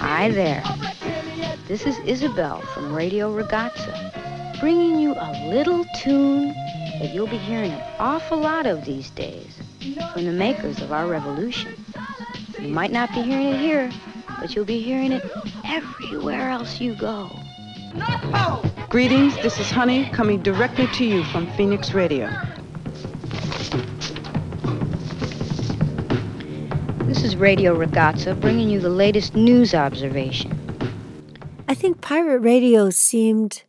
Hi there. This is Isabel from Radio Ragazza, bringing you a little tune that you'll be hearing an awful lot of these days from the makers of our revolution. You might not be hearing it here, but you'll be hearing it everywhere else you go. Greetings, this is Honey coming directly to you from Phoenix Radio. This is Radio Ragazza bringing you the latest news observation. I think pirate radio seemed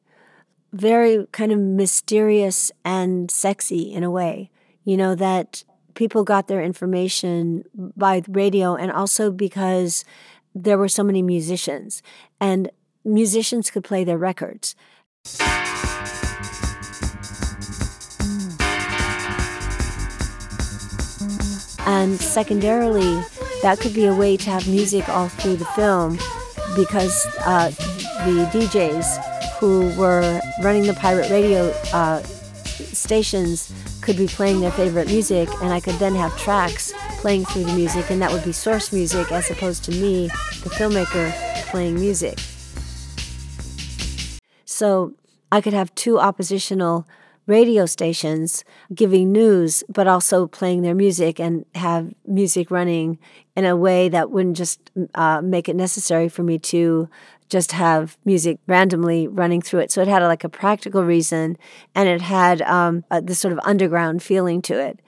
very kind of mysterious and sexy in a way. You know, that people got their information by radio and also because there were so many musicians and musicians could play their records. And secondarily, that could be a way to have music all through the film because uh, the DJs who were running the pirate radio uh, stations could be playing their favorite music, and I could then have tracks playing through the music, and that would be source music as opposed to me, the filmmaker, playing music. So I could have two oppositional radio stations giving news, but also playing their music and have music running in a way that wouldn't just uh, make it necessary for me to just have music randomly running through it. So it had a, like a practical reason, and it had um, a, this sort of underground feeling to it.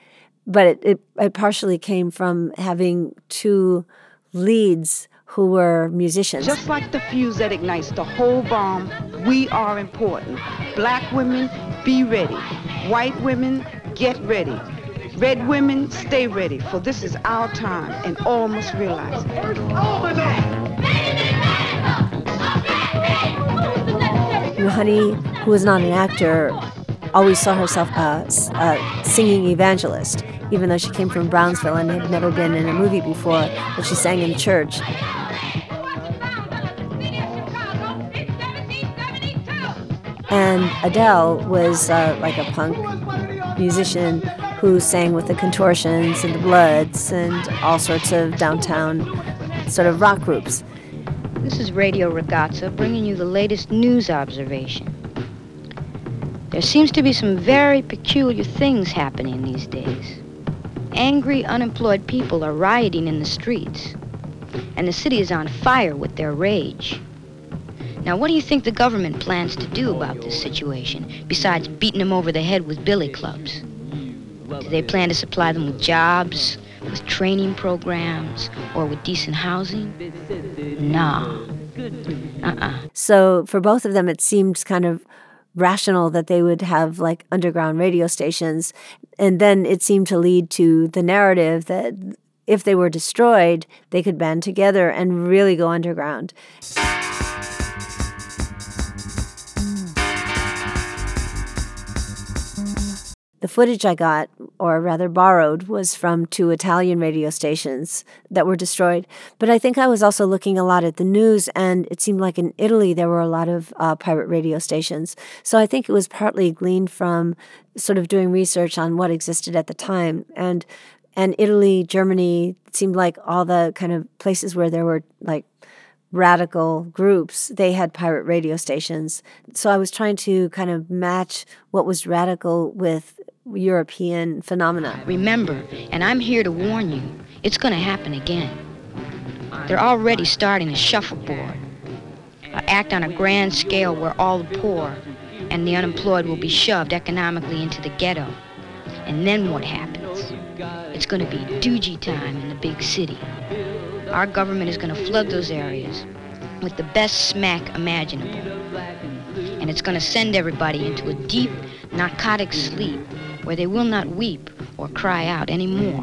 But it, it, it partially came from having two leads who were musicians. Just like the fuse that ignites the whole bomb, we are important. Black women, be ready. White women, get ready. Red women, stay ready, for this is our time, and all must realize Honey, who was not an actor, always saw herself as a singing evangelist, even though she came from Brownsville and had never been in a movie before, but she sang in church. And Adele was uh, like a punk musician who sang with the Contortions and the Bloods and all sorts of downtown sort of rock groups. This is Radio Ragazza bringing you the latest news observation. There seems to be some very peculiar things happening these days. Angry, unemployed people are rioting in the streets, and the city is on fire with their rage. Now, what do you think the government plans to do about this situation, besides beating them over the head with billy clubs? Do they plan to supply them with jobs, with training programs, or with decent housing? Nah. Uh-uh. So for both of them, it seemed kind of rational that they would have like underground radio stations. And then it seemed to lead to the narrative that if they were destroyed, they could band together and really go underground. The footage I got, or rather borrowed, was from two Italian radio stations that were destroyed. But I think I was also looking a lot at the news, and it seemed like in Italy there were a lot of uh, pirate radio stations. So I think it was partly gleaned from sort of doing research on what existed at the time. And and Italy, Germany seemed like all the kind of places where there were like radical groups, they had pirate radio stations. So I was trying to kind of match what was radical with European phenomena. Remember, and I'm here to warn you, it's going to happen again. They're already starting a shuffleboard, an act on a grand scale where all the poor and the unemployed will be shoved economically into the ghetto. And then what happens? It's going to be doogie time in the big city. Our government is going to flood those areas with the best smack imaginable. And it's going to send everybody into a deep narcotic sleep where they will not weep or cry out anymore.